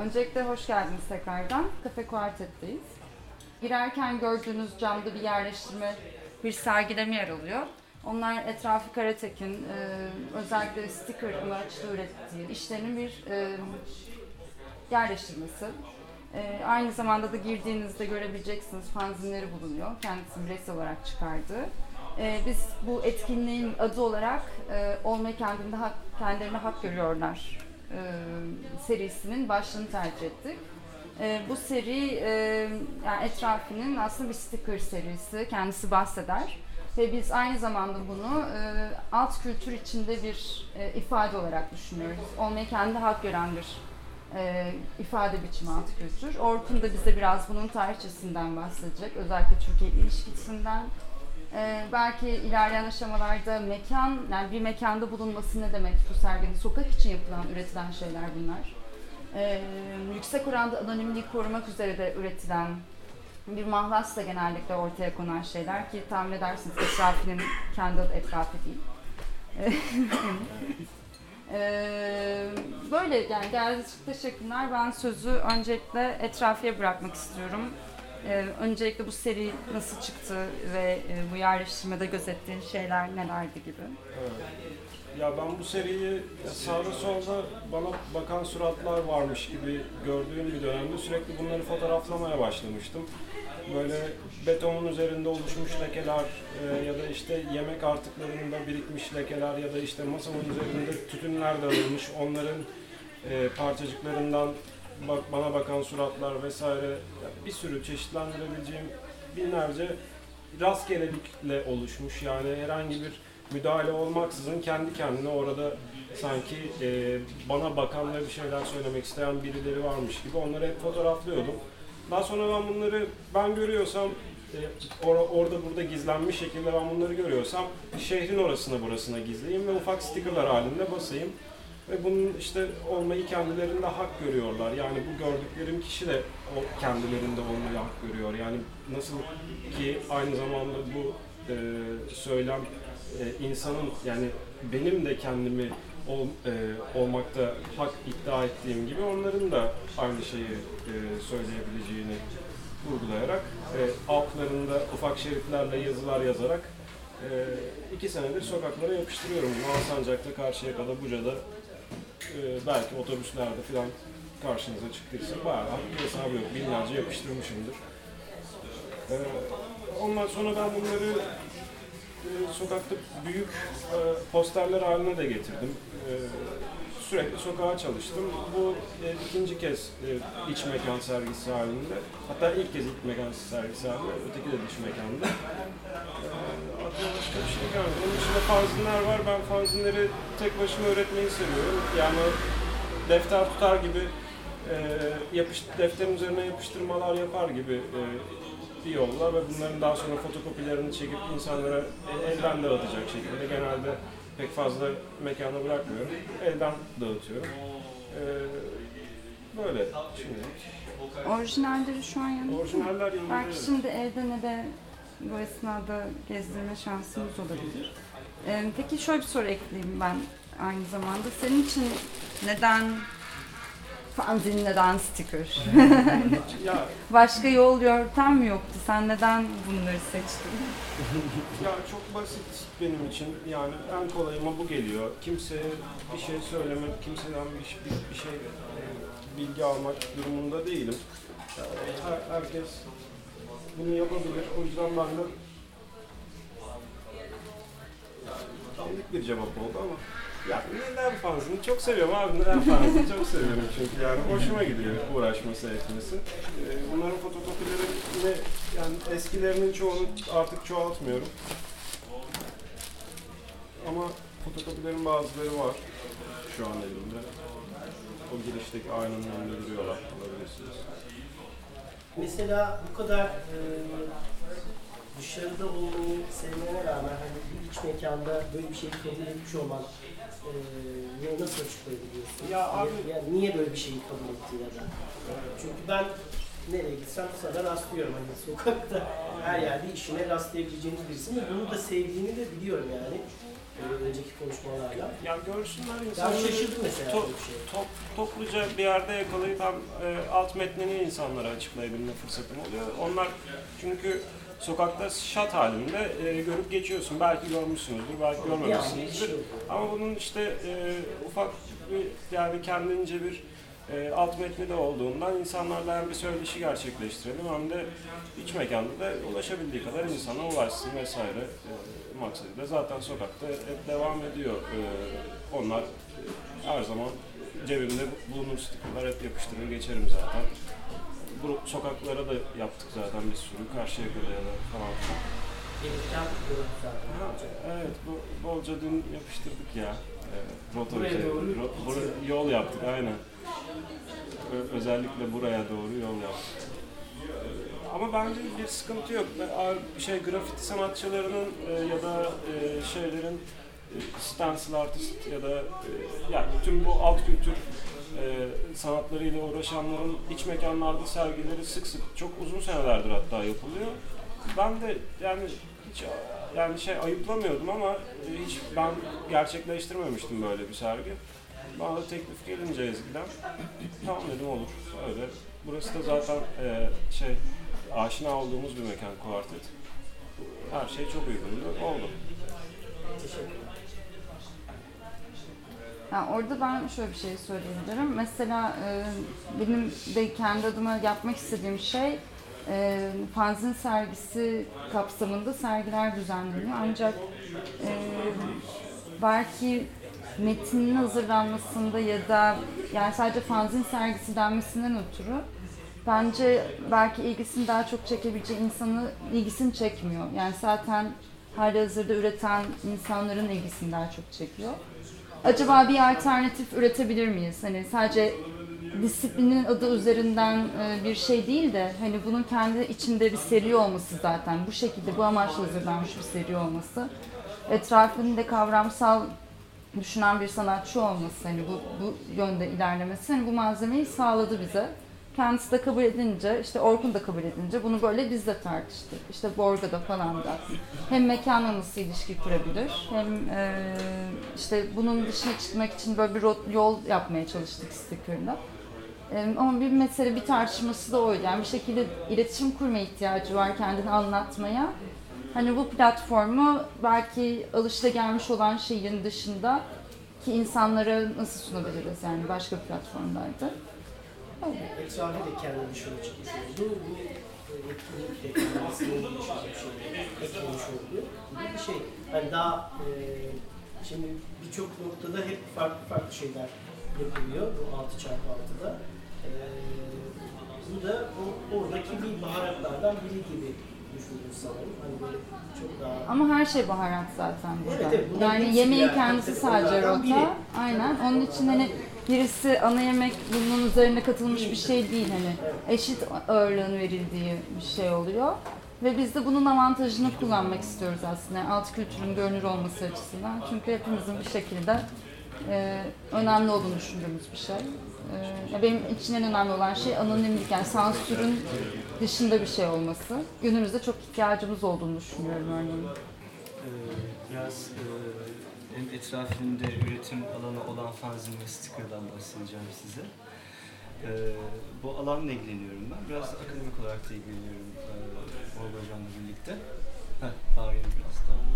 Öncelikle hoş geldiniz tekrardan. Cafe Quartet'teyiz. Girerken gördüğünüz camda bir yerleştirme, bir sergileme yer alıyor. Onlar etrafı Karatekin, e, özellikle sticker amaçlı ürettiği işlerinin bir e, yerleştirmesi. E, aynı zamanda da girdiğinizde görebileceksiniz fanzinleri bulunuyor. Kendisi bireysel olarak çıkardığı. E, biz bu etkinliğin adı olarak e, olmayı kendinde hak, kendilerine hak görüyorlar serisinin başlığını tercih ettik. E, bu seri e, yani etrafının aslında bir sticker serisi. Kendisi bahseder. Ve biz aynı zamanda bunu e, alt kültür içinde bir e, ifade olarak düşünüyoruz. Olmayı kendi hak gören bir e, ifade biçimi alt kültür. Orkun da bize biraz bunun tarihçesinden bahsedecek. Özellikle Türkiye ilişkisinden. E, belki ilerleyen aşamalarda mekan, yani bir mekanda bulunması ne demek bu serginin? Sokak için yapılan, üretilen şeyler bunlar. E, yüksek oranda anonimliği korumak üzere de üretilen bir mahlasla genellikle ortaya konan şeyler ki tahmin edersiniz etrafının kendi etrafı değil. Ee, böyle yani geldiğiniz için teşekkürler. Ben sözü öncelikle etrafiye bırakmak istiyorum. Ee, öncelikle bu seri nasıl çıktı ve e, bu yerleştirmede gözettiğin şeyler nelerdi gibi. Evet. Ya ben bu seriyi sağda solda bana bakan suratlar varmış gibi gördüğüm bir dönemde sürekli bunları fotoğraflamaya başlamıştım. Böyle betonun üzerinde oluşmuş lekeler e, ya da işte yemek artıklarında birikmiş lekeler ya da işte masamın üzerinde tütünler dağılmış onların e, parçacıklarından bak, bana bakan suratlar vesaire bir sürü çeşitlendirebileceğim binlerce rastgelelikle oluşmuş yani herhangi bir müdahale olmaksızın kendi kendine orada sanki e, bana bakan ve bir şeyler söylemek isteyen birileri varmış gibi onları hep fotoğraflıyordum. Daha sonra ben bunları ben görüyorsam e, or- orada burada gizlenmiş şekilde ben bunları görüyorsam şehrin orasına burasına gizleyeyim ve ufak stickerlar halinde basayım. Ve bunun işte olmayı kendilerinde hak görüyorlar. Yani bu gördüklerim kişi de o kendilerinde olmayı hak görüyor. Yani nasıl ki aynı zamanda bu e, söylem e, insanın yani benim de kendimi ol, e, olmakta hak iddia ettiğim gibi onların da aynı şeyi e, söyleyebileceğini vurgulayarak e, altlarında ufak şeritlerle yazılar yazarak e, iki senedir sokaklara yapıştırıyorum. Alsancak'ta, Karşıyaka'da, Buca'da e, belki otobüslerde falan karşınıza çıktıysa bayağı bir hesabı yok. Binlerce yapıştırmışımdır. E, ondan sonra ben bunları e, sokakta büyük e, posterler haline de getirdim. E, sürekli sokağa çalıştım. Bu e, ikinci kez e, iç mekan sergisi halinde. Hatta ilk kez iç mekan sergisi halinde, öteki de iç mekanda. Aklıma başka bir şey gelmedi. Onun dışında fanzinler var. Ben fanzinleri tek başıma öğretmeyi seviyorum. Yani defter tutar gibi e, yapış, defterin üzerine yapıştırmalar yapar gibi e, bir yolla ve bunların daha sonra fotokopilerini çekip insanlara e, elden dağıtacak şekilde genelde pek fazla mekana bırakmıyorum. Elden dağıtıyorum. Ee, böyle şimdilik. Orijinalleri şu an yanında. Orijinaller Belki yanında. şimdi evde ne de bu esnada gezdirme şansımız olabilir. Ee, peki şöyle bir soru ekleyeyim ben aynı zamanda. Senin için neden fanzin, neden sticker? Başka yol yöntem mi yoktu? Sen neden bunları seçtin? ya çok basit benim için. Yani en kolayıma bu geliyor. Kimseye bir şey söylemek, kimseden bir, bir, bir şey e, bilgi almak durumunda değilim. Her, herkes bunu yapabilir. O yüzden ben de dandik bir cevap oldu ama ya neden fanzini? Çok seviyorum abi neden fanzini? Çok seviyorum çünkü yani hoşuma gidiyor uğraşması etmesi. Ee, bunların fotokopileri yine yani eskilerinin çoğunu artık çoğaltmıyorum. Ama fotokopilerin bazıları var şu an elimde. O girişteki aynanın önünde duruyorlar alabilirsiniz. Mesela bu kadar e, dışarıda olmayı sevmene rağmen hani bir iç mekanda böyle bir şeyi kabul etmiş olman e, ne nasıl açıklayabiliyorsun? Ya abi- yani niye böyle bir şeyi kabul ettin ya da? Çünkü ben nereye gitsem sana rastlıyorum hani sokakta her yerde işine rastlayabileceğiniz birisi bunu da sevdiğini de biliyorum yani. E, önceki konuşmalarla. Ya görsünler Ben insanları şaşırdım mesela to- bir şey. top, topluca bir yerde yakalayıp hem e, alt metnini insanlara açıklayabilme fırsatım oluyor. Onlar çünkü sokakta şat halinde e, görüp geçiyorsun. Belki görmüşsünüzdür, belki görmemişsinizdir. şey. Ama bunun işte e, ufak bir yani kendince bir e, alt metni de olduğundan insanlarla hem bir söyleşi gerçekleştirelim hem de iç mekanda da ulaşabildiği kadar insana ulaşsın vesaire e, maksadıyla. Zaten sokakta hep devam ediyor. E, onlar e, her zaman cebimde bulunur stikerler hep yapıştırır geçerim zaten. Bu sokaklara da yaptık zaten bir sürü. Karşıyaka'da ya da falan. Ha, evet, bu, bolca dün yapıştırdık ya. E, rota Buraya üzeri- doğru ro- bura- yol yaptık aynen. Ö- özellikle buraya doğru yol yaptık. Ama bence bir sıkıntı yok. Şey grafiti sanatçılarının e, ya da e, şeylerin e, stencil artist ya da e, yani tüm bu alt kültür e, sanatlarıyla uğraşanların iç mekanlarda sergileri sık sık çok uzun senelerdir hatta yapılıyor. Ben de yani hiç yani şey ayıplamıyordum ama e, hiç ben gerçekleştirmemiştim böyle bir sergi. Bana da teklif gelince Ezgi'den tamam dedim olur öyle. Burası da zaten e, şey aşina olduğumuz bir mekan kuartet. Her şey çok uygundu. Oldu. Yani orada ben şöyle bir şey söyleyebilirim. Mesela e, benim de kendi adıma yapmak istediğim şey e, fanzin sergisi kapsamında sergiler düzenleniyor. Ancak e, belki metnin hazırlanmasında ya da yani sadece fanzin sergisi denmesinden ötürü bence belki ilgisini daha çok çekebileceği insanı ilgisini çekmiyor. Yani zaten halihazırda üreten insanların ilgisini daha çok çekiyor acaba bir alternatif üretebilir miyiz? Hani sadece disiplinin adı üzerinden e, bir şey değil de hani bunun kendi içinde bir seri olması zaten bu şekilde bu amaçla hazırlanmış bir seri olması etrafında kavramsal düşünen bir sanatçı olması hani bu, bu yönde ilerlemesi hani bu malzemeyi sağladı bize. Kendisi de kabul edince, işte Orkun da kabul edince bunu böyle biz de tartıştık. İşte Borga'da falan da. Hem mekanla nasıl ilişki kurabilir, hem e, işte bunun dışına çıkmak için böyle bir yol yapmaya çalıştık sticker'la. E, ama bir mesele, bir tartışması da oydu. Yani bir şekilde iletişim kurma ihtiyacı var kendini anlatmaya. Hani bu platformu belki alışılagelmiş olan şeyin dışında ki insanlara nasıl sunabiliriz yani başka platformlarda. Etrafi de kendi dışına çıkmış oldu. Bu e, etkinlik de kendisine ilişkin bir şey eklemiş oldu. bir şey. Yani daha e, şimdi birçok noktada hep farklı farklı şeyler yapılıyor bu 6x6'da. E, bu da o, oradaki bir baharatlardan biri gibi düşündüm sanırım. Hani böyle çok daha Ama her şey baharat zaten burada. Evet, evet, yani yemeğin kendisi tabii sadece onlardan biri. rota. Aynen. Onun için hani birisi ana yemek bunun üzerine katılmış bir şey değil hani. Eşit ağırlığın verildiği bir şey oluyor. Ve biz de bunun avantajını kullanmak istiyoruz aslında. Alt kültürün görünür olması açısından. Çünkü hepimizin bir şekilde e, önemli olduğunu düşündüğümüz bir şey. E, benim için en önemli olan şey anonimlik yani sansürün dışında bir şey olması. Günümüzde çok ihtiyacımız olduğunu düşünüyorum örneğin. Ee, biraz e, hem etrafında üretim alanı olan fanzin ve sticker'dan bahsedeceğim size. Ee, bu alanla ilgileniyorum ben. Biraz akademik olarak da ilgileniyorum e, Orga Hocam'la birlikte. Heh, bağırayım biraz tamam.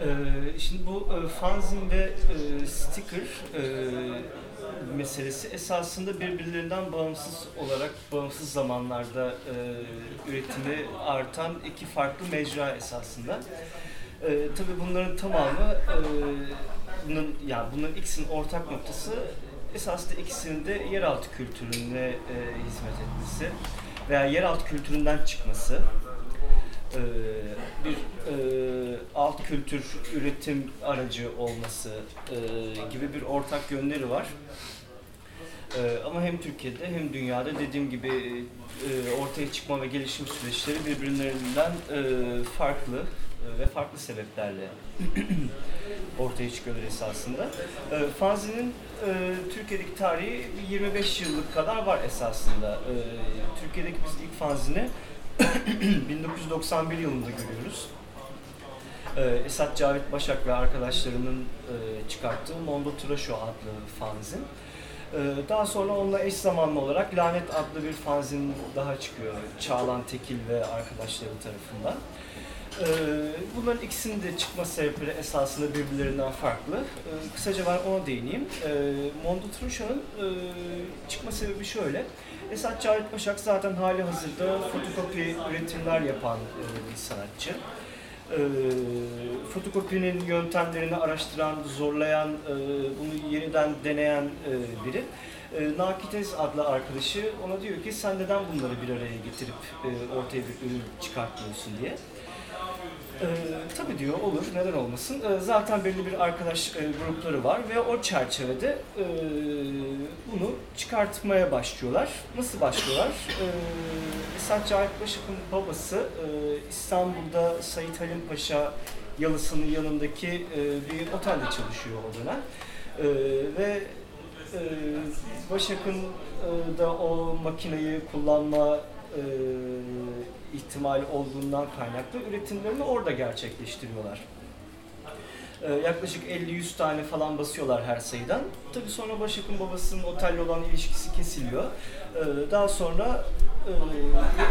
Ee, şimdi bu e, fanzin ve e, sticker e, meselesi esasında birbirlerinden bağımsız olarak bağımsız zamanlarda e, üretimi artan iki farklı mecra esasında. E, tabii bunların tamamı e, bunun yani bunların ikisinin ortak noktası esasında ikisinin de yeraltı kültürüne e, hizmet etmesi veya yeraltı kültüründen çıkması e, bir e, alt kültür üretim aracı olması e, gibi bir ortak yönleri var. E, ama hem Türkiye'de hem dünyada dediğim gibi e, ortaya çıkma ve gelişim süreçleri birbirlerinden e, farklı ve farklı sebeplerle ortaya çıkıyorlar esasında. E, fanzinin e, Türkiye'deki tarihi 25 yıllık kadar var esasında. E, Türkiye'deki biz ilk fanzini 1991 yılında görüyoruz. Esat Cavit Başak ve arkadaşlarının e, çıkarttığı Mondo Trasho adlı fanzin. Daha sonra onunla eş zamanlı olarak Lanet adlı bir fanzin daha çıkıyor. Çağlan Tekil ve arkadaşları tarafından. E, bunların ikisinin de çıkma sebepleri esasında birbirlerinden farklı. E, kısaca ben ona değineyim. E, Mondo Trasho'nun e, çıkma sebebi şöyle. Esat Cavit Başak zaten hali hazırda fotokopi üretimler yapan e, bir sanatçı e, fotokopinin yöntemlerini araştıran, zorlayan, e, bunu yeniden deneyen biri. E, adlı arkadaşı ona diyor ki sen neden bunları bir araya getirip ortaya bir ürün çıkartmıyorsun diye. Ee, tabii diyor olur neden olmasın. Ee, zaten belli bir arkadaş e, grupları var ve o çerçevede e, bunu çıkartmaya başlıyorlar. Nasıl başlıyorlar? Ee, Esat Cahit Başak'ın babası e, İstanbul'da Sait Halim Paşa yalısının yanındaki e, bir otelde çalışıyor o dönem. E, ve e, Başak'ın e, da o makineyi kullanma e, ihtimali olduğundan kaynaklı üretimlerini orada gerçekleştiriyorlar. E, yaklaşık 50-100 tane falan basıyorlar her sayıdan. Tabii sonra Başak'ın babasının otelle olan ilişkisi kesiliyor. E, daha sonra e,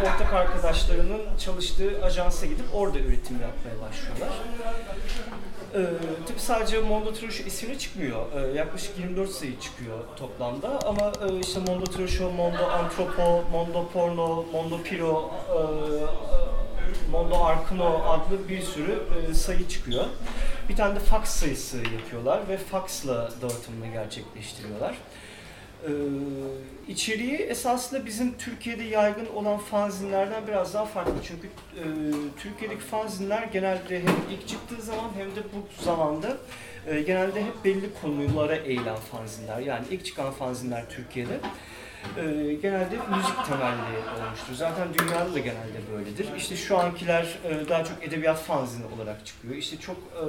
ortak arkadaşlarının çalıştığı ajansa gidip orada üretim yapmaya başlıyorlar. Ee, tabii sadece Mondo Trosho ismi çıkmıyor. Ee, yaklaşık 24 sayı çıkıyor toplamda ama e, işte Mondo Trosho, Mondo Antropo, Mondo Porno, Mondo Piro, e, Mondo Arcano adlı bir sürü e, sayı çıkıyor. Bir tane de fax sayısı yapıyorlar ve faxla dağıtımını gerçekleştiriyorlar. Ee, içeriği esasında bizim Türkiye'de yaygın olan fanzinlerden biraz daha farklı. Çünkü e, Türkiye'deki fanzinler genelde hem ilk çıktığı zaman hem de bu zamanda e, genelde hep belli konulara eğilen fanzinler. Yani ilk çıkan fanzinler Türkiye'de e, genelde müzik temelli olmuştur. Zaten dünyada da genelde böyledir. İşte şu ankiler e, daha çok edebiyat fanzini olarak çıkıyor. İşte çok e,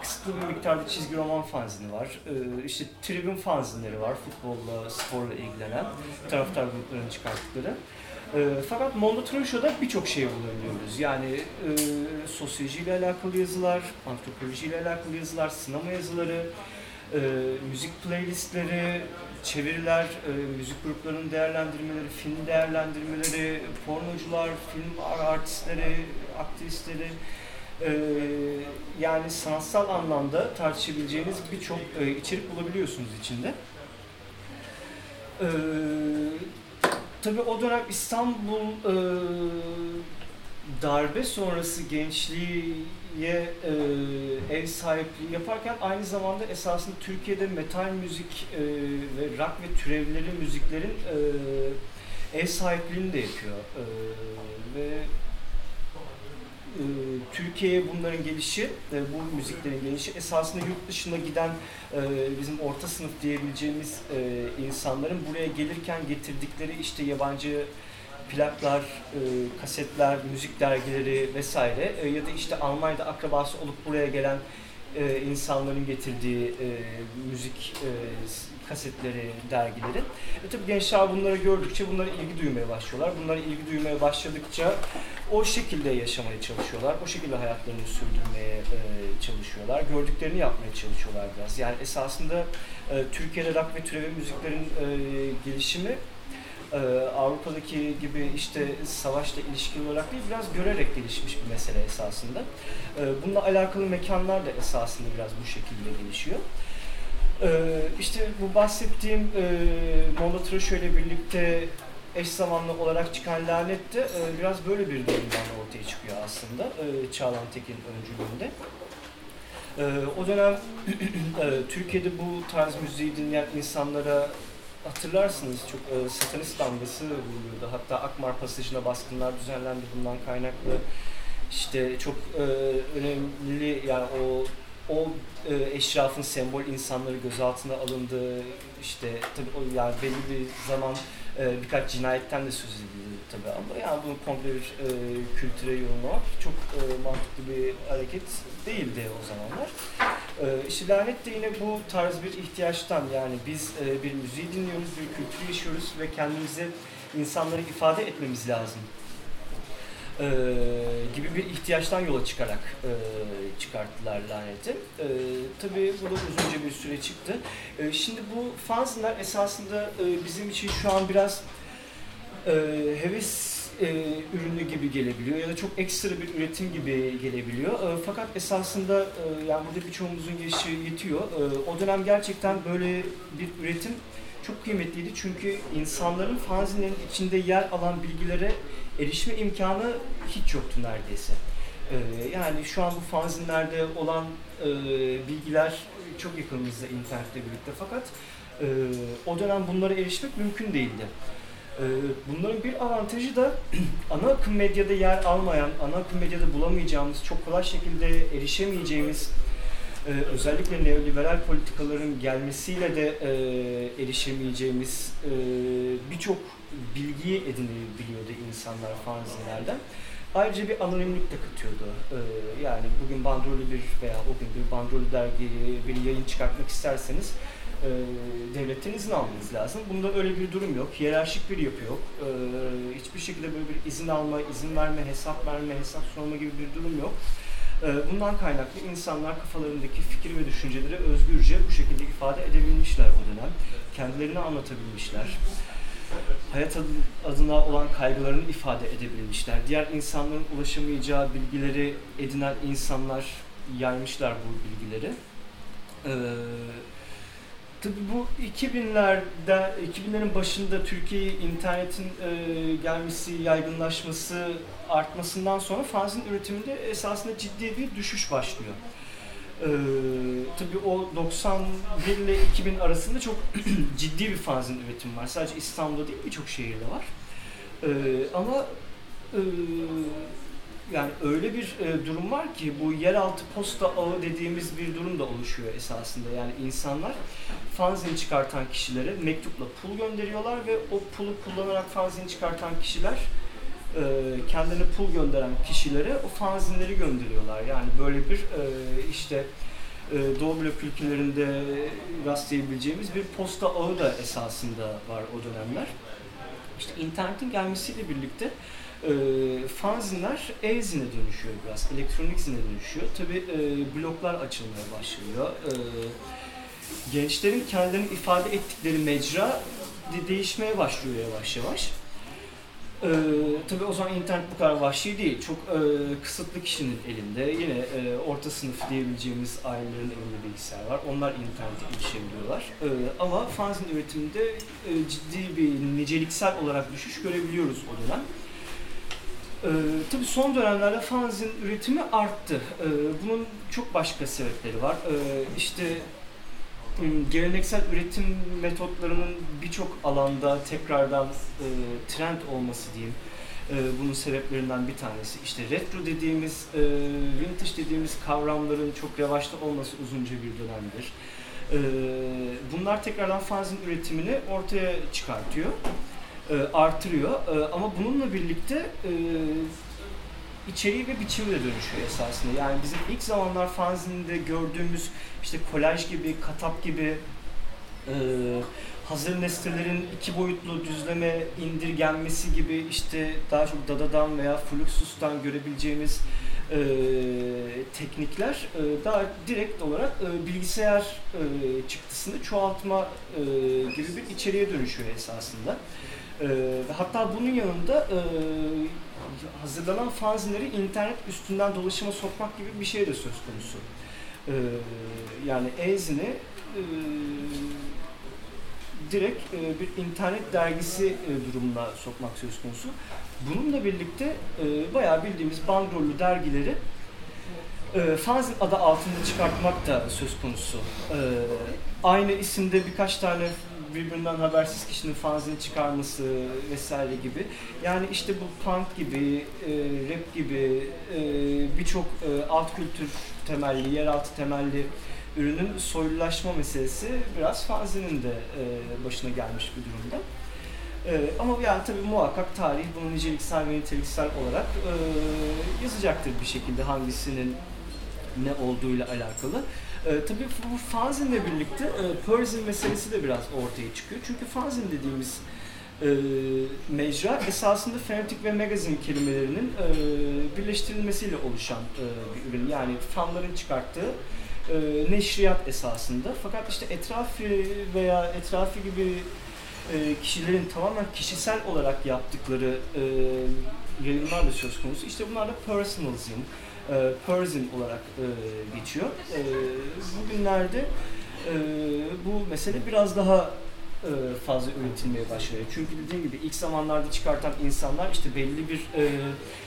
kısıtlı bir miktarda çizgi roman fanzini var. E, işte tribün fanzinleri var, futbolla, sporla ilgilenen taraftar gruplarının çıkarttıkları. E, fakat Mondo Trosho'da birçok şey bulabiliyoruz. Yani e, sosyolojiyle alakalı yazılar, antropolojiyle alakalı yazılar, sinema yazıları, e, müzik playlistleri, çeviriler, e, müzik gruplarının değerlendirmeleri, film değerlendirmeleri, pornocular, film artistleri, aktivistleri, e, yani sanatsal anlamda tartışabileceğiniz birçok e, içerik bulabiliyorsunuz içinde. E, tabii o dönem İstanbul e, darbe sonrası gençliğe e, ev sahipliği yaparken aynı zamanda esasında Türkiye'de metal müzik e, ve rock ve türevleri müziklerin e, ev sahipliğini de yapıyor. E, ve e, Türkiye'ye bunların gelişi, e, bu müziklerin gelişi esasında yurt dışına giden e, bizim orta sınıf diyebileceğimiz e, insanların buraya gelirken getirdikleri işte yabancı plaklar, e, kasetler, müzik dergileri vesaire e, ya da işte Almanya'da akrabası olup buraya gelen e, insanların getirdiği e, müzik e, kasetleri, dergileri. E tabi gençler bunları gördükçe bunlara ilgi duymaya başlıyorlar. Bunlara ilgi duymaya başladıkça o şekilde yaşamaya çalışıyorlar. O şekilde hayatlarını sürdürmeye e, çalışıyorlar. Gördüklerini yapmaya çalışıyorlar biraz. Yani esasında e, Türkiye'de rock ve türevi müziklerin e, gelişimi e, Avrupa'daki gibi işte savaşla ilişkili olarak değil, biraz görerek gelişmiş bir mesele esasında. E, bununla alakalı mekanlar da esasında biraz bu şekilde gelişiyor. E, işte bu bahsettiğim e, Mondo ile birlikte eş zamanlı olarak çıkan Lanet de e, biraz böyle bir durumdan ortaya çıkıyor aslında e, Çağlan Tekin öncülüğünde. E, o dönem e, Türkiye'de bu tarz müziği dinleyen insanlara hatırlarsınız çok e, satanist damgası vuruluyordu. Hatta Akmar pasajına baskınlar düzenlendi bundan kaynaklı. İşte çok e, önemli yani o o e, eşrafın sembol insanları gözaltına alındı. İşte tabii yani belli bir zaman e, birkaç cinayetten de söz edildi tabii ama yani bunu komple bir e, kültüre yorumlamak çok e, mantıklı bir hareket değildi o zamanlar. E, de yine bu tarz bir ihtiyaçtan yani biz e, bir müziği dinliyoruz, bir kültürü yaşıyoruz ve kendimizi insanlara ifade etmemiz lazım. e, gibi bir ihtiyaçtan yola çıkarak e, çıkarttılar laneti. Tabii bu da uzunca bir süre çıktı. Şimdi bu fanzinler esasında bizim için şu an biraz heves e, ürünü gibi gelebiliyor ya da çok ekstra bir üretim gibi gelebiliyor. E, fakat esasında e, yani burada birçoğumuzun yaşı yetiyor. E, o dönem gerçekten böyle bir üretim çok kıymetliydi çünkü insanların fanzinlerin içinde yer alan bilgilere erişme imkanı hiç yoktu neredeyse. Ee, yani şu an bu fanzinlerde olan e, bilgiler çok yakınımızda internette birlikte fakat e, o dönem bunlara erişmek mümkün değildi. E, bunların bir avantajı da ana akım medyada yer almayan, ana akım medyada bulamayacağımız, çok kolay şekilde erişemeyeceğimiz e, özellikle neoliberal politikaların gelmesiyle de e, erişemeyeceğimiz e, birçok bilgiyi edinebiliyordu insanlar fanzinlerden. Ayrıca bir anonimlik de katıyordu. Ee, yani bugün bandrolü bir veya o gün bir bandrolü dergi bir yayın çıkartmak isterseniz e, devletten izin almanız lazım. Bunda öyle bir durum yok. Hiyerarşik bir yapı yok. Ee, hiçbir şekilde böyle bir izin alma, izin verme, hesap verme, hesap sorma gibi bir durum yok. Ee, bundan kaynaklı insanlar kafalarındaki fikir ve düşünceleri özgürce bu şekilde ifade edebilmişler o dönem. Kendilerini anlatabilmişler hayat adına olan kaygılarını ifade edebilmişler. Diğer insanların ulaşamayacağı bilgileri edinen insanlar yaymışlar bu bilgileri. Ee, tabii bu 2000'lerde, 2000'lerin başında Türkiye'ye internetin e, gelmesi, yaygınlaşması, artmasından sonra fanzin üretiminde esasında ciddi bir düşüş başlıyor. Ee, tabii o 91 ile 2000 arasında çok ciddi bir fanzin üretimi var. Sadece İstanbul'da değil birçok şehirde var. Ee, ama e, yani öyle bir e, durum var ki bu yeraltı posta ağı dediğimiz bir durum da oluşuyor esasında. Yani insanlar fanzin çıkartan kişilere mektupla pul gönderiyorlar ve o pulu kullanarak fanzin çıkartan kişiler e, kendini pul gönderen kişilere o fanzinleri gönderiyorlar. Yani böyle bir e, işte e, Doğu blok ülkelerinde rastlayabileceğimiz bir posta ağı da esasında var o dönemler. İşte internetin gelmesiyle birlikte e, fanzinler e-zine dönüşüyor biraz, elektronik zine dönüşüyor. Tabi e, bloklar açılmaya başlıyor. E, gençlerin kendilerini ifade ettikleri mecra de değişmeye başlıyor yavaş yavaş. Ee, tabii o zaman internet bu kadar vahşi değil. Çok e, kısıtlı kişinin elinde. Yine e, orta sınıf diyebileceğimiz ailelerin elinde bilgisayar var. Onlar internete erişebiliyorlar. E, ama fanzin üretiminde e, ciddi bir niceliksel olarak düşüş görebiliyoruz o dönem. Ee, tabii son dönemlerde fanzin üretimi arttı. Ee, bunun çok başka sebepleri var. Ee, işte geleneksel üretim metotlarının birçok alanda tekrardan e, trend olması diyeyim. E, bunun sebeplerinden bir tanesi. İşte retro dediğimiz, e, vintage dediğimiz kavramların çok revaçta olması uzunca bir dönemdir. E, bunlar tekrardan fanzin üretimini ortaya çıkartıyor, e, artırıyor. E, ama bununla birlikte e, içeriği ve biçimi de dönüşüyor esasında. Yani bizim ilk zamanlar fanzinde gördüğümüz işte kolaj gibi, katap gibi e, hazır nesnelerin iki boyutlu düzleme indirgenmesi gibi işte daha çok Dada'dan veya Fluxus'tan görebileceğimiz e, teknikler e, daha direkt olarak e, bilgisayar e, çıktısını çoğaltma e, gibi bir içeriğe dönüşüyor esasında. E, hatta bunun yanında e, hazırlanan fanzinleri internet üstünden dolaşıma sokmak gibi bir şey de söz konusu. Ee, yani Ezine e, direkt e, bir internet dergisi e, durumuna sokmak söz konusu. Bununla birlikte e, bayağı bildiğimiz bandrollü dergileri e, fanzin adı altında çıkartmak da söz konusu. E, aynı isimde birkaç tane birbirinden habersiz kişinin fanzini çıkarması vesaire gibi. Yani işte bu punk gibi, e, rap gibi e, birçok e, alt kültür temelli, yeraltı temelli ürünün soylulaşma meselesi biraz fanzinin de e, başına gelmiş bir durumda. E, ama yani tabii muhakkak tarih bunu niceliksel ve niteliksel olarak e, yazacaktır bir şekilde hangisinin ne olduğuyla alakalı. E, tabii bu fanzinle birlikte e, Persian meselesi de biraz ortaya çıkıyor. Çünkü fanzin dediğimiz e, mecra esasında fanatic ve magazine kelimelerinin e, birleştirilmesiyle oluşan e, bir ürün. Yani fanların çıkarttığı e, neşriyat esasında. Fakat işte etrafı veya etrafı gibi e, kişilerin tamamen kişisel olarak yaptıkları e, yayınlar da söz konusu. İşte bunlar da personalism, e, Persian olarak e, geçiyor. E, bugünlerde e, bu mesele biraz daha e, fazla üretilmeye başlıyor. Çünkü dediğim gibi ilk zamanlarda çıkartan insanlar işte belli bir e,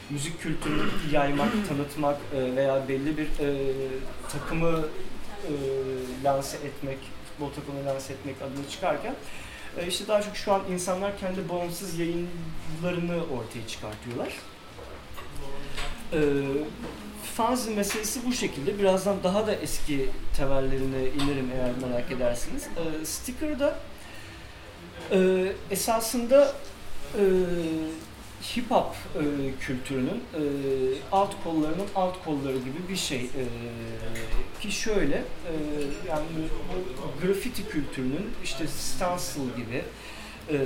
müzik kültürünü yaymak, tanıtmak e, veya belli bir e, takımı e, lanse etmek, futbol takımını lanse etmek adına çıkarken e, işte daha çok şu an insanlar kendi bağımsız yayınlarını ortaya çıkartıyorlar. E, fanzin meselesi bu şekilde. Birazdan daha da eski temellerine inerim eğer merak edersiniz. E, sticker'da e, esasında e, hip hop e, kültürünün e, alt kollarının alt kolları gibi bir şey. E, ki şöyle, e, yani bu grafiti kültürünün işte stencil gibi e,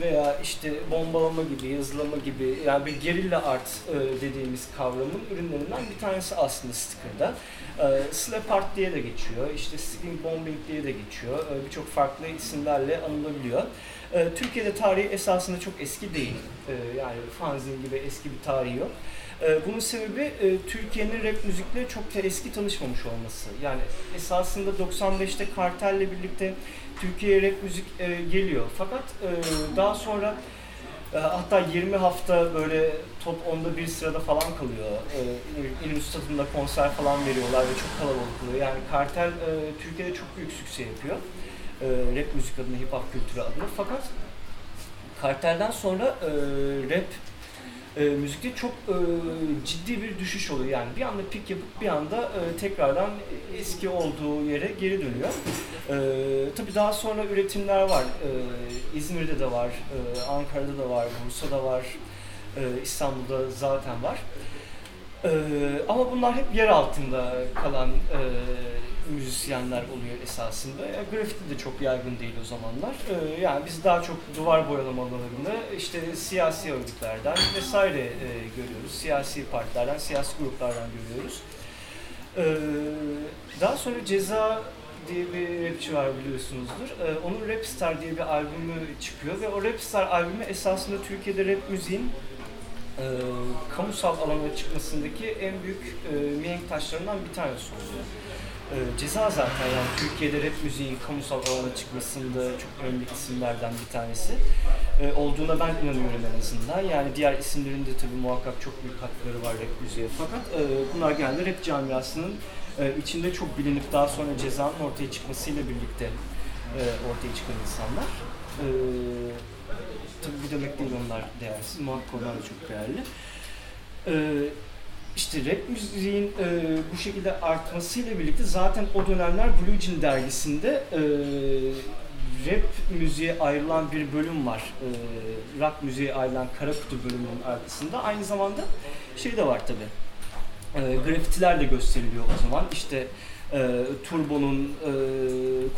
veya işte bombalama gibi, yazılama gibi yani bir gerilla art e, dediğimiz kavramın ürünlerinden bir tanesi aslında sticker'da. E, slap art diye de geçiyor, işte sticking bombing diye de geçiyor. E, Birçok farklı isimlerle anılabiliyor. E, Türkiye'de tarihi esasında çok eski değil. E, yani fanzin gibi eski bir tarihi yok. E, bunun sebebi e, Türkiye'nin rap müzikle çok da eski tanışmamış olması. Yani esasında 95'te Kartel'le birlikte Türkiye'ye rap müzik e, geliyor. Fakat e, daha sonra hatta 20 hafta böyle top 10'da bir sırada falan kalıyor. İlim Stadı'nda konser falan veriyorlar ve çok kalabalık oluyor. Yani Kartel Türkiye'de çok büyük sükse yapıyor. E, rap müzik adına, hip hop kültürü adına. Fakat Kartel'den sonra e, rap e, müzikte çok e, ciddi bir düşüş oluyor. Yani bir anda pik yapıp bir anda e, tekrardan eski olduğu yere geri dönüyor. E, tabii daha sonra üretimler var. E, İzmir'de de var, e, Ankara'da da var, Bursa'da var, e, İstanbul'da zaten var. E, ama bunlar hep yer altında kalan e, müzisyenler oluyor esasında. Ya, grafiti de çok yaygın değil o zamanlar. Ee, yani biz daha çok duvar boyalamalarını işte siyasi örgütlerden vesaire e, görüyoruz. Siyasi partilerden, siyasi gruplardan görüyoruz. Ee, daha sonra Ceza diye bir rapçi var biliyorsunuzdur. Ee, onun Rapstar diye bir albümü çıkıyor ve o Rapstar albümü esasında Türkiye'de rap müziğin e, kamusal alana çıkmasındaki en büyük e, mihenk taşlarından bir tanesi oluyor. E, ceza zaten yani Türkiye'de rap müziğin kamusal alana çıkmasında çok önemli isimlerden bir tanesi. E, olduğuna ben inanıyorum en azından. Yani diğer isimlerin de tabii muhakkak çok büyük katkıları var rap müziğe. Fakat e, bunlar genelde rap camiasının e, içinde çok bilinip daha sonra cezanın ortaya çıkmasıyla birlikte e, ortaya çıkan insanlar. E, tabii bu demek değil onlar değersiz. Muhakkak onlar da çok değerli. E, işte rap müziğin e, bu şekilde artmasıyla birlikte zaten o dönemler Blue Jean dergisinde e, rap müziğe ayrılan bir bölüm var. E, rock müziğe ayrılan Kara Kutu bölümünün arkasında. Aynı zamanda şey de var tabi. E, grafitiler de gösteriliyor o zaman. İşte e, Turbo'nun, e,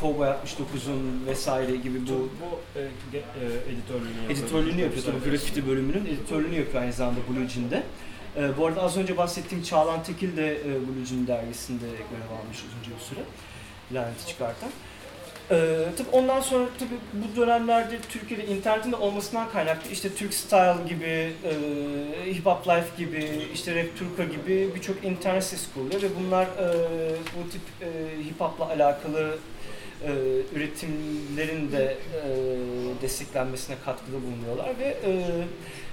Cowboy 69'un vesaire gibi bu bu e, e, editörlüğünü yapıyor. editörlüğünü yapıyor tabii grafiti bölümünün editörlüğünü yapıyor aynı zamanda Blue Jean'de. E, bu arada az önce bahsettiğim Çağlan Tekil de e, Blue Jean dergisinde görev almış uzunca bir süre. Laneti çıkartan. E, tabii ondan sonra tabii bu dönemlerde Türkiye'de internetin de olmasından kaynaklı işte Türk Style gibi, e, Hip Hop Life gibi, işte Rap Turka gibi birçok internet sitesi kuruluyor ve bunlar e, bu tip e, hip hop'la alakalı e, üretimlerin de e, desteklenmesine katkıda bulunuyorlar ve e,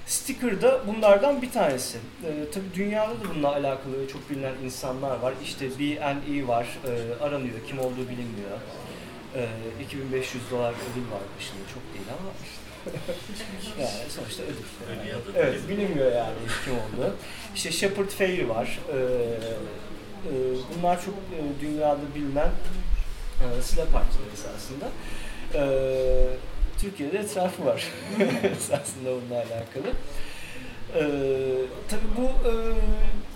Sticker da bunlardan bir tanesi. E, tabii dünyada da bununla alakalı çok bilinen insanlar var. İşte B&E var, e, aranıyor, kim olduğu bilinmiyor. E, 2500 dolar ödül var başında, çok değil ama yani sonuçta ödül. Yani. Evet, bilinmiyor yani kim olduğu. İşte Shepard Fairey var. E, e, bunlar çok e, dünyada bilinen e, silah partileri esasında. E, Türkiye'de etrafı var esasında bununla alakalı. E, tabii bu e,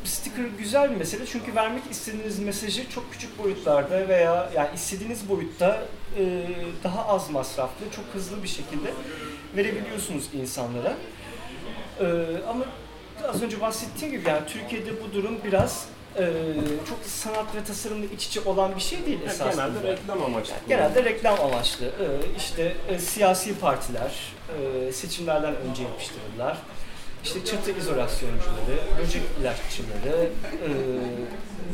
sticker güzel bir mesele çünkü vermek istediğiniz mesajı çok küçük boyutlarda veya yani istediğiniz boyutta e, daha az masraflı, çok hızlı bir şekilde verebiliyorsunuz insanlara. E, ama az önce bahsettiğim gibi yani Türkiye'de bu durum biraz e, çok sanat ve tasarımla iç içe olan bir şey değil Yani esasında. genelde reklam amaçlı. Genelde reklam amaçlı. Ee, işte e, siyasi partiler e, seçimlerden önce yapıştırırlar. İşte çatı izolasyoncuları, böcek ilaççıları, e,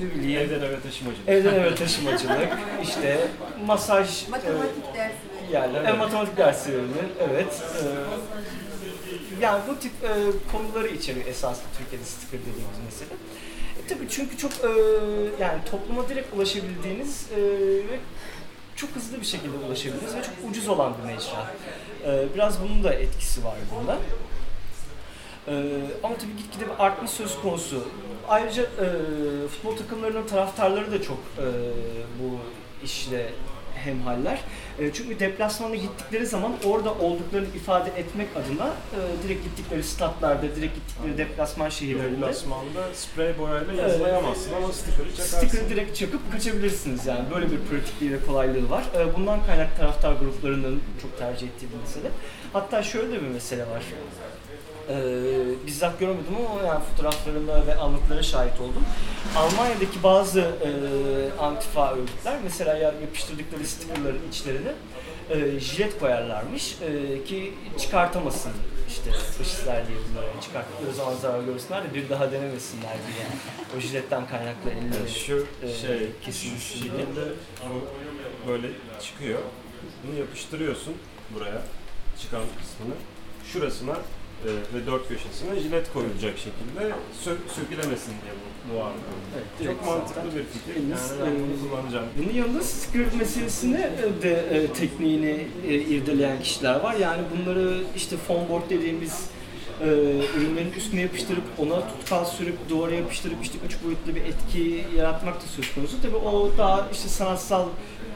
ne bileyim, Evden eve taşımacılık. evden eve taşımacılık, işte masaj e, Matematik dersi. yerler, Evet. e, matematik derslerini, evet. E, yani bu tip e, konuları içeriyor esaslı Türkiye'de sticker dediğimiz mesele. Tabii çünkü çok e, yani topluma direkt ulaşabildiğiniz e, ve çok hızlı bir şekilde ulaşabildiğiniz ve çok ucuz olan bir mecra. E, biraz bunun da etkisi var bunda. E, ama tabii gitgide bir artma söz konusu. Ayrıca e, futbol takımlarının taraftarları da çok e, bu işle hemhaller. E, çünkü deplasmana gittikleri zaman orada olduklarını ifade etmek adına e, direkt gittikleri statlarda, direkt gittikleri deplasman şehirlerinde Deplasmanda sprey boyayla yazılayamazsın ama sticker'ı çakarsın. Sticker'ı direkt çakıp kaçabilirsiniz yani. Böyle bir pratikliği ve kolaylığı var. Ee, Bundan kaynak taraftar gruplarının çok tercih ettiği bir mesele. Hatta şöyle de bir mesele var. Ee, bizzat görmedim ama yani fotoğraflarına ve anlatılara şahit oldum. Almanya'daki bazı e, antifa örgütler mesela ya yapıştırdıkları stickerların içlerine e, jilet koyarlarmış e, ki çıkartamasın işte faşistler diye bunları çıkarttıkları zaman zarar görsünler de bir daha denemesinler diye o jiletten kaynaklı elleri şu e, şey, kesilmiş gibi. böyle çıkıyor. Bunu yapıştırıyorsun buraya çıkan kısmını. Şurasına e, ve dört köşesine jilet koyulacak şekilde sö- sökülemesin diye bu, arada. Evet, Çok direkt mantıklı zaten. bir fikir. Eliniz, Yani ben e, bunu kullanacağım. Bunun yanında sticker meselesine de e, tekniğini e, irdeleyen kişiler var. Yani bunları işte foam board dediğimiz e, ürünlerin üstüne yapıştırıp ona tutkal sürüp duvara yapıştırıp işte üç boyutlu bir etki yaratmak da söz konusu. Tabii o daha işte sanatsal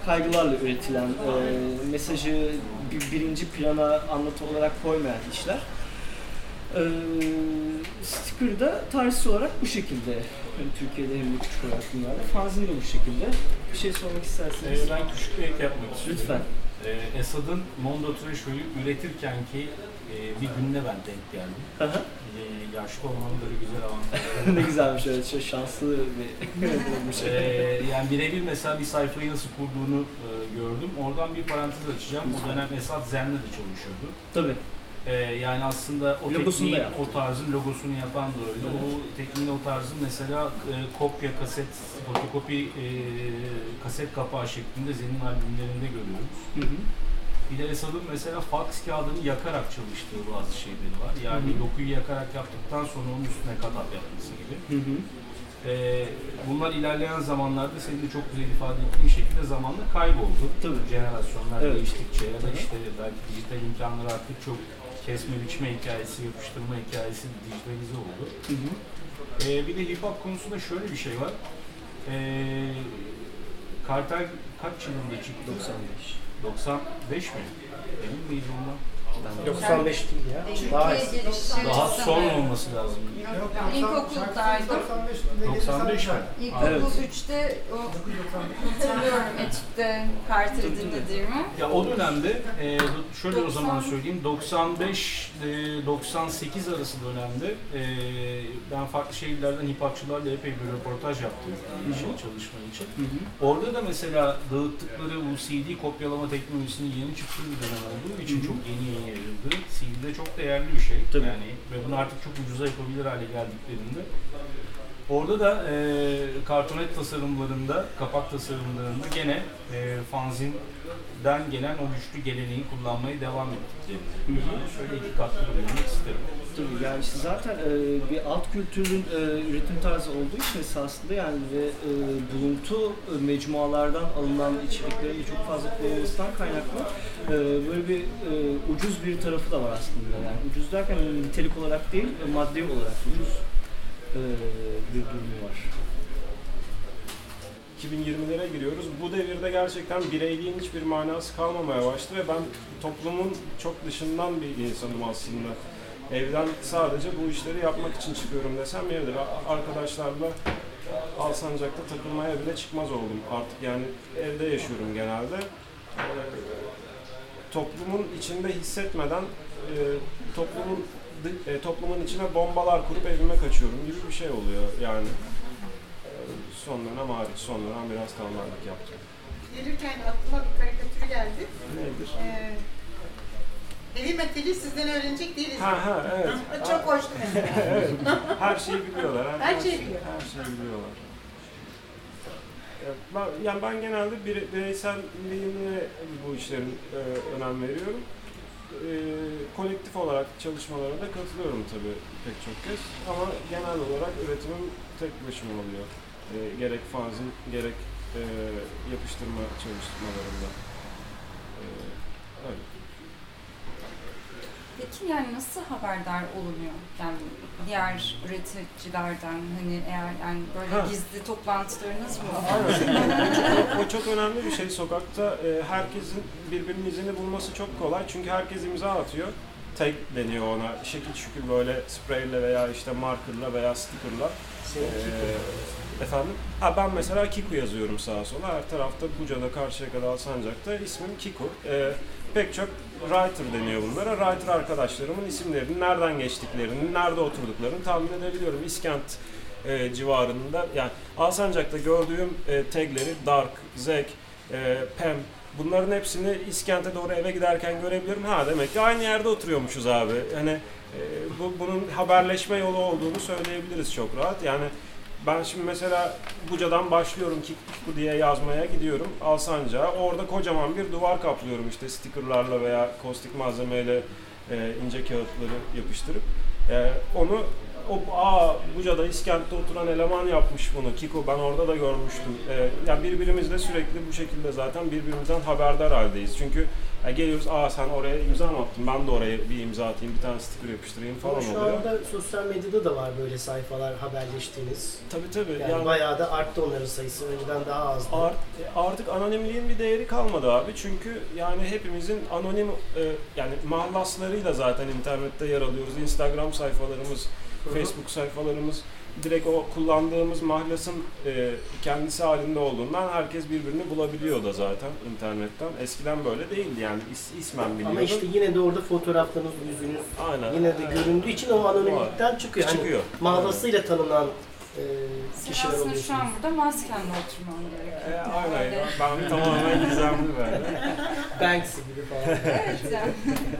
kaygılarla üretilen e, mesajı bir, birinci plana anlatı olarak koymayan işler. E, sticker da tarihsel olarak bu şekilde. Hem Türkiye'de hem de küçük dünyada. Fanzin de bu şekilde. Bir şey sormak isterseniz. Ee, ben küçük bir ek yapmak istiyorum. Lütfen. Ee, Esad'ın Mondo Treasho'yu üretirken ki e, bir gününe ben denk geldim. Hı. Ee, yaşlı olmanın böyle güzel avantajları. ne güzelmiş evet. Çok şanslı bir, bir şey. Ee, yani birebir mesela bir sayfayı nasıl kurduğunu e, gördüm. Oradan bir parantez açacağım. O dönem Esad Zen'le de çalışıyordu. Tabii. Ee, yani aslında o Logosunu tekniğin, o tarzın logosunu yapan da öyle. O tekniğin, o tarzın mesela e, kopya, kaset, fotokopi e, kaset kapağı şeklinde Zen'in albümlerinde görüyoruz. Hı hı. De Esad'ın mesela fax kağıdını yakarak çalıştığı bazı şeyleri var. Yani Hı hı. dokuyu yakarak yaptıktan sonra onun üstüne katap yapması gibi. Hı hı. Ee, bunlar ilerleyen zamanlarda senin de çok güzel ifade ettiğin şekilde zamanla kayboldu. Tabii. Jenerasyonlar Evet. değiştikçe ya da işte belki dijital imkanlar artık çok kesme biçme hikayesi, yapıştırma hikayesi dijitalize oldu. Hı hı. Ee, bir de hip hop konusunda şöyle bir şey var. Ee, Kartel kaç yılında çıktı? 95. 95 mi? Emin miyiz ondan? Ben de 95 değil ya. Daha Türkiye eski. girişi Daha son olması lazım. İlkokuldaydım. 95 mi? İlkokul Evet. 3'te o hatırlıyorum Etüt'te Carter'ı dinlediğimi. Ya o dönemde e, şöyle o zaman 90. söyleyeyim 95 e, 98 arası dönemde e, ben farklı şehirlerden hip hopçılarla epey bir röportaj yaptım bir şey çalışma için. Hı hı. Orada da mesela dağıttıkları bu CD kopyalama teknolojisinin yeni çıktığı bir dönem olduğu için Hı hı. çok yeni yeni yayıldı. CD de çok değerli bir şey. Tabii. Yani ve bunu artık çok ucuza yapabilir hale geldiklerinde Orada da e, kartonet tasarımlarında, kapak tasarımlarında gene e, fanzinden gelen o güçlü geleneği kullanmaya devam ettiklerini. Şöyle iki katlı bulunmak isterim. Tabii yani işte zaten e, bir alt kültürün e, üretim tarzı olduğu için esasında yani ve e, buluntu e, mecmualardan alınan içeriklerin çok fazla kullanılmasından kaynaklı e, böyle bir e, ucuz bir tarafı da var aslında. Yani ucuz derken yani nitelik olarak değil, e, maddi olarak ucuz e, bir durumu var. 2020'lere giriyoruz. Bu devirde gerçekten bireyliğin hiçbir manası kalmamaya başladı ve ben toplumun çok dışından bir insanım aslında. evden sadece bu işleri yapmak için çıkıyorum desem yeridir. Arkadaşlarla Alsancak'ta takılmaya bile çıkmaz oldum artık yani evde yaşıyorum genelde. Ee, toplumun içinde hissetmeden e, toplumun e, toplumun içine bombalar kurup evime kaçıyorum gibi bir şey oluyor yani. Ee, son dönem hariç, son dönem biraz tamamen yaptım. Gelirken aklıma bir karikatür geldi. Nedir? Ee, heavy metali sizden öğrenecek değiliz. Ha ha evet. Çok hoştu mesela. evet. Her şeyi biliyorlar. Her şeyi biliyor. Her şeyi biliyorlar. Ben, yani ben genelde bire, bireyselliğine bu işlerin e, önem veriyorum. E, kolektif olarak çalışmalara da katılıyorum tabii pek çok kez. Ama genel olarak üretimim tek başıma oluyor. E, gerek fanzin, gerek e, yapıştırma çalışmalarında. E, öyle. Peki yani nasıl haberdar olunuyor? Yani diğer üreticilerden hani eğer yani böyle Ha. gizli toplantılarınız mı? Aynen. o çok önemli bir şey. Sokakta e, herkesin birbirinin izini bulması çok kolay. Çünkü herkes imza atıyor. Tag deniyor ona. Şekil şükür böyle spreyle veya işte markerla veya stickerla. Senin Ee, efendim? Ha ben mesela Kiku yazıyorum sağa sola. Her tarafta Buca'da, Karşıyaka'da, Alsancak'ta ismim Kiku. Ee, pek çok writer deniyor bunlara. Writer arkadaşlarımın isimlerini, nereden geçtiklerini, nerede oturduklarını tahmin edebiliyorum. İskent e, civarında yani Alsancak'ta gördüğüm e, tagleri Dark, Zek, e, Pem bunların hepsini İskent'e doğru eve giderken görebiliyorum. Ha demek ki aynı yerde oturuyormuşuz abi. Hani e, bu, bunun haberleşme yolu olduğunu söyleyebiliriz çok rahat. Yani ben şimdi mesela Buca'dan başlıyorum Kiku diye yazmaya gidiyorum Alsancak'a. Orada kocaman bir duvar kaplıyorum işte stickerlarla veya kostik malzemeyle e, ince kağıtları yapıştırıp. E, onu o aa Buca'da İskent'te oturan eleman yapmış bunu. Kiko ben orada da görmüştüm. E, yani birbirimizle sürekli bu şekilde zaten birbirimizden haberdar haldeyiz. Çünkü ya geliyoruz aa sen oraya imza mı attın ben de oraya bir imza atayım bir tane sticker yapıştırayım falan Ama şu oluyor. anda sosyal medyada da var böyle sayfalar haberleştiğiniz. Tabii tabii. Yani, bayağı da arttı onların sayısı. Önceden daha azdı. Art- artık anonimliğin bir değeri kalmadı abi. Çünkü yani hepimizin anonim e, yani mahlaslarıyla zaten internette yer alıyoruz. Instagram sayfalarımız, Facebook sayfalarımız direkt o kullandığımız mahlasın e, kendisi halinde olduğundan herkes birbirini bulabiliyor da zaten internetten. Eskiden böyle değildi yani is, ismen biliyordun. Ama işte yine de orada fotoğraflarınız, yüzünüz Aynen. yine de göründüğü için o anonimlikten çıkıyor. Hani çıkıyor. mağazasıyla tanınan e, Sen kişiler aslında oluyorsunuz. şu an burada maskenle oturman gerekiyor. E, aynen. Ben tamamen gizemli böyle. Banksy gibi falan. Evet yani.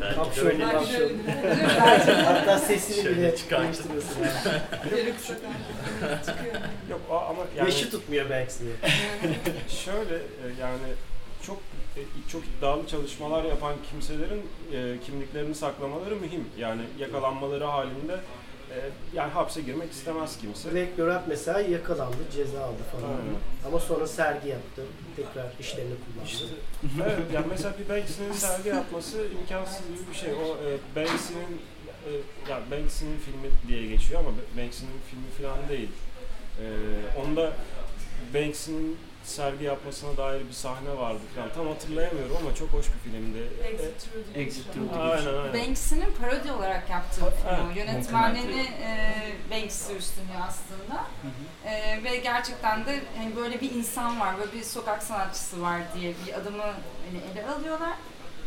Belki de öyle. Belki de. Hatta sesini Şöyle bile çıkartın. değiştiriyorsun. Çıkıyor. Yok o- ama yani Yaşı tutmuyor Banksy'ye. Şöyle e, yani çok e, çok iddialı çalışmalar yapan kimselerin e, kimliklerini saklamaları mühim. Yani yakalanmaları halinde yani hapse girmek istemez kimse. Black Lorat mesela yakalandı, ceza aldı falan. Aynen. Ama sonra sergi yaptı. Tekrar işlerini kullandı. İşte, evet, yani mesela bir Banksy'nin sergi yapması imkansız gibi bir şey. O e, Banksy'nin e, ya Banksy'nin filmi diye geçiyor ama Banksy'nin filmi falan değil. E, onda Banksy'nin sergi yapmasına dair bir sahne vardı falan. Tam hatırlayamıyorum ama çok hoş bir filmdi. Exit Through Aynen aynen. Banks'in parodi olarak yaptığı bir film o. Evet. Yönetmenliğini e, Banks'i üstleniyor aslında. E, ve gerçekten de hani böyle bir insan var, böyle bir sokak sanatçısı var diye bir adamı hani ele alıyorlar.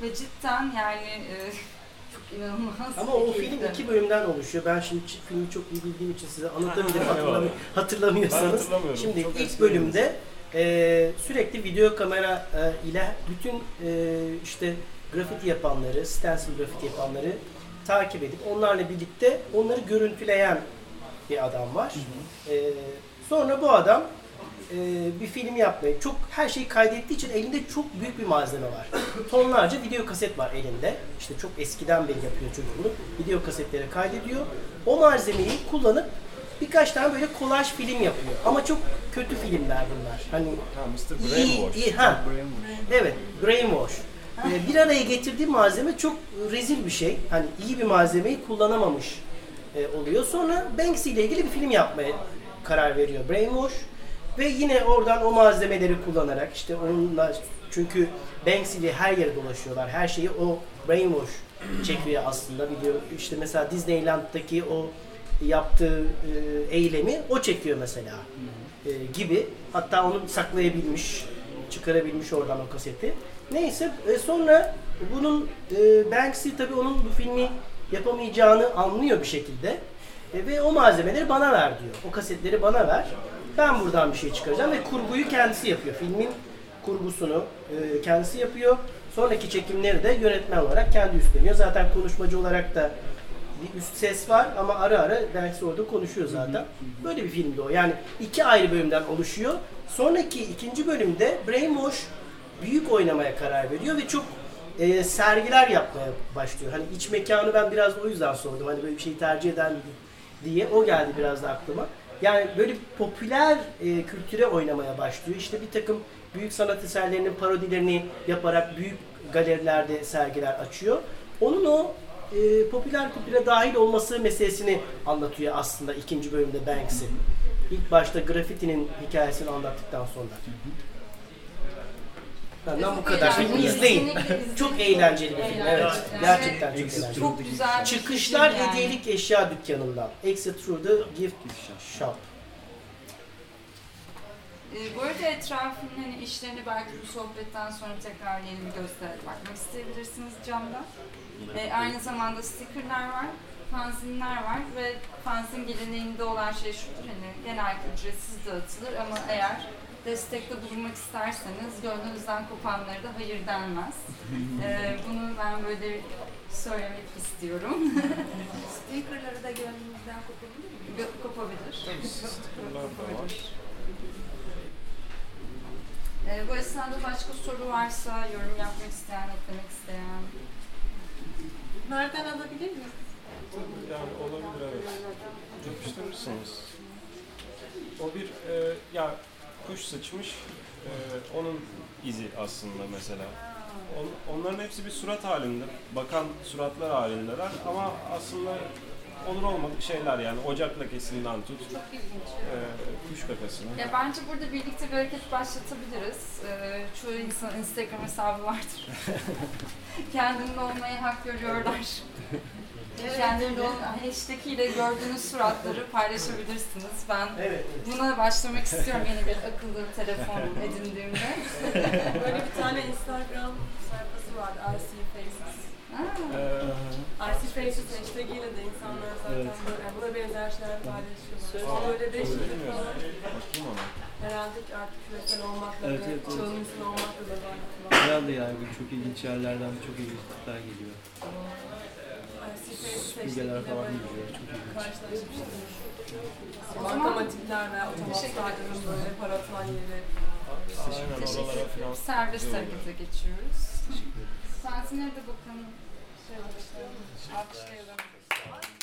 Ve cidden yani e, çok inanılmaz. Ama o film iki bölümden oluşuyor. Ben şimdi filmi çok iyi bildiğim için size anlatamayacağım Ha, hatırlamı- eyvallah. Ben hatırlamıyorsanız. Şimdi Çok ilk bölümde e, sürekli video kamera e, ile bütün e, işte grafiti yapanları, stencil grafiti yapanları takip edip onlarla birlikte onları görüntüleyen bir adam var. E, sonra bu adam e, bir film yapmayı çok her şeyi kaydettiği için elinde çok büyük bir malzeme var. Tonlarca video kaset var elinde. İşte çok eskiden beri yapıyor çocuk bunu. Video kasetlere kaydediyor. O malzemeyi kullanıp birkaç tane böyle kolaj film yapıyor. Ama çok kötü filmler bunlar. Hani Ha, Mr. iyi, Brainwash. iyi ha. Evet, brainwash. Ee, bir araya getirdiği malzeme çok rezil bir şey. Hani iyi bir malzemeyi kullanamamış e, oluyor. Sonra Banksy ile ilgili bir film yapmaya karar veriyor Brainwash. Ve yine oradan o malzemeleri kullanarak işte onunla Çünkü Banksy ile her yere dolaşıyorlar. Her şeyi o brainwash çekiyor aslında biliyorum. İşte mesela Disneyland'daki o yaptığı e, eylemi o çekiyor mesela e, gibi. Hatta onu saklayabilmiş, çıkarabilmiş oradan o kaseti. Neyse e, sonra bunun Banksy tabii onun bu filmi yapamayacağını anlıyor bir şekilde. Ve o malzemeleri bana ver diyor. O kasetleri bana ver. Ben buradan bir şey çıkaracağım ve kurguyu kendisi yapıyor. Filmin kurgusunu kendisi yapıyor. Sonraki çekimleri de yönetmen olarak kendi üstleniyor. Zaten konuşmacı olarak da bir üst ses var ama ara ara Banksy orada konuşuyor zaten. Böyle bir filmdi o. Yani iki ayrı bölümden oluşuyor. Sonraki ikinci bölümde Brainwash büyük oynamaya karar veriyor ve çok e, sergiler yapmaya başlıyor. Hani iç mekanı ben biraz o yüzden sordum. Hani böyle bir şeyi tercih miydim diye. O geldi biraz da aklıma. Yani böyle popüler e, kültüre oynamaya başlıyor. İşte bir takım büyük sanat eserlerinin parodilerini yaparak büyük galerilerde sergiler açıyor. Onun o e, popüler kültüre dahil olması meselesini anlatıyor aslında ikinci bölümde Banksy. İlk başta grafitinin hikayesini anlattıktan sonra. Benden bu kadar. Filmi izleyin. Çok eğlenceli bir film. Evet. Yani Gerçekten çok eğlenceli. Çok güzel Çıkışlar hediyelik eşya dükkanından. Exit through the gift shop. Ee, bu arada etrafının hani işlerini belki bu sohbetten sonra tekrar yeni bir gözle bakmak isteyebilirsiniz camda. Ee, aynı zamanda stickerlar var, fanzinler var ve fanzin geleneğinde olan şey şudur hani genellikle ücretsiz dağıtılır ama eğer destekte bulunmak isterseniz gönlünüzden kopanları da hayır denmez. Ee, bunu ben böyle söylemek istiyorum. Stickerları da gönlümüzden kopabilir mi? Kopabilir. Stickerlar da var. Ee, bu esnada başka soru varsa, yorum yapmak isteyen, eklemek isteyen. Nereden alabilir miyiz? Yani olabilir evet. Yapıştırırsınız. O bir e, ya kuş sıçmış. e, onun izi aslında mesela. On- onların hepsi bir surat halinde. Bakan suratlar halindeler ama aslında olur olmadık şeyler yani ocak lekesinden tut Çok ilginç. e, kuş kakasına. Ya bence burada birlikte bir hareket başlatabiliriz. Ee, çoğu insan Instagram hesabı vardır. Kendinde olmaya hak görüyorlar. Kendinde ol hashtag ile gördüğünüz suratları paylaşabilirsiniz. Ben Evet. buna başlamak istiyorum yeni bir akıllı telefon edindiğimde. Böyle bir tane Instagram sayfası vardı. RC Faces. Ha, E, RC Faces hashtag ile de insanlar zaten Evet. böyle, yani buna benzer şeyler paylaşıyorlar. Aa, böyle onu değişiklik bilmiyorum. falan. Herhalde ki artık küresel olmakla Evet, ve evet, evet. çağın insanı olmakla da var. Herhalde yani böyle çok ilginç yerlerden çok ilginç tipler geliyor. İle falan geliyor. Çok ilginç. karşılaşmıştım. Bankamatikler ve Teşekkür otomatlarının böyle para atan yeri. Oralara falan. Serbest harekete geçiyoruz. Saatine de bakalım. Alkışlayalım. Alkışlayalım.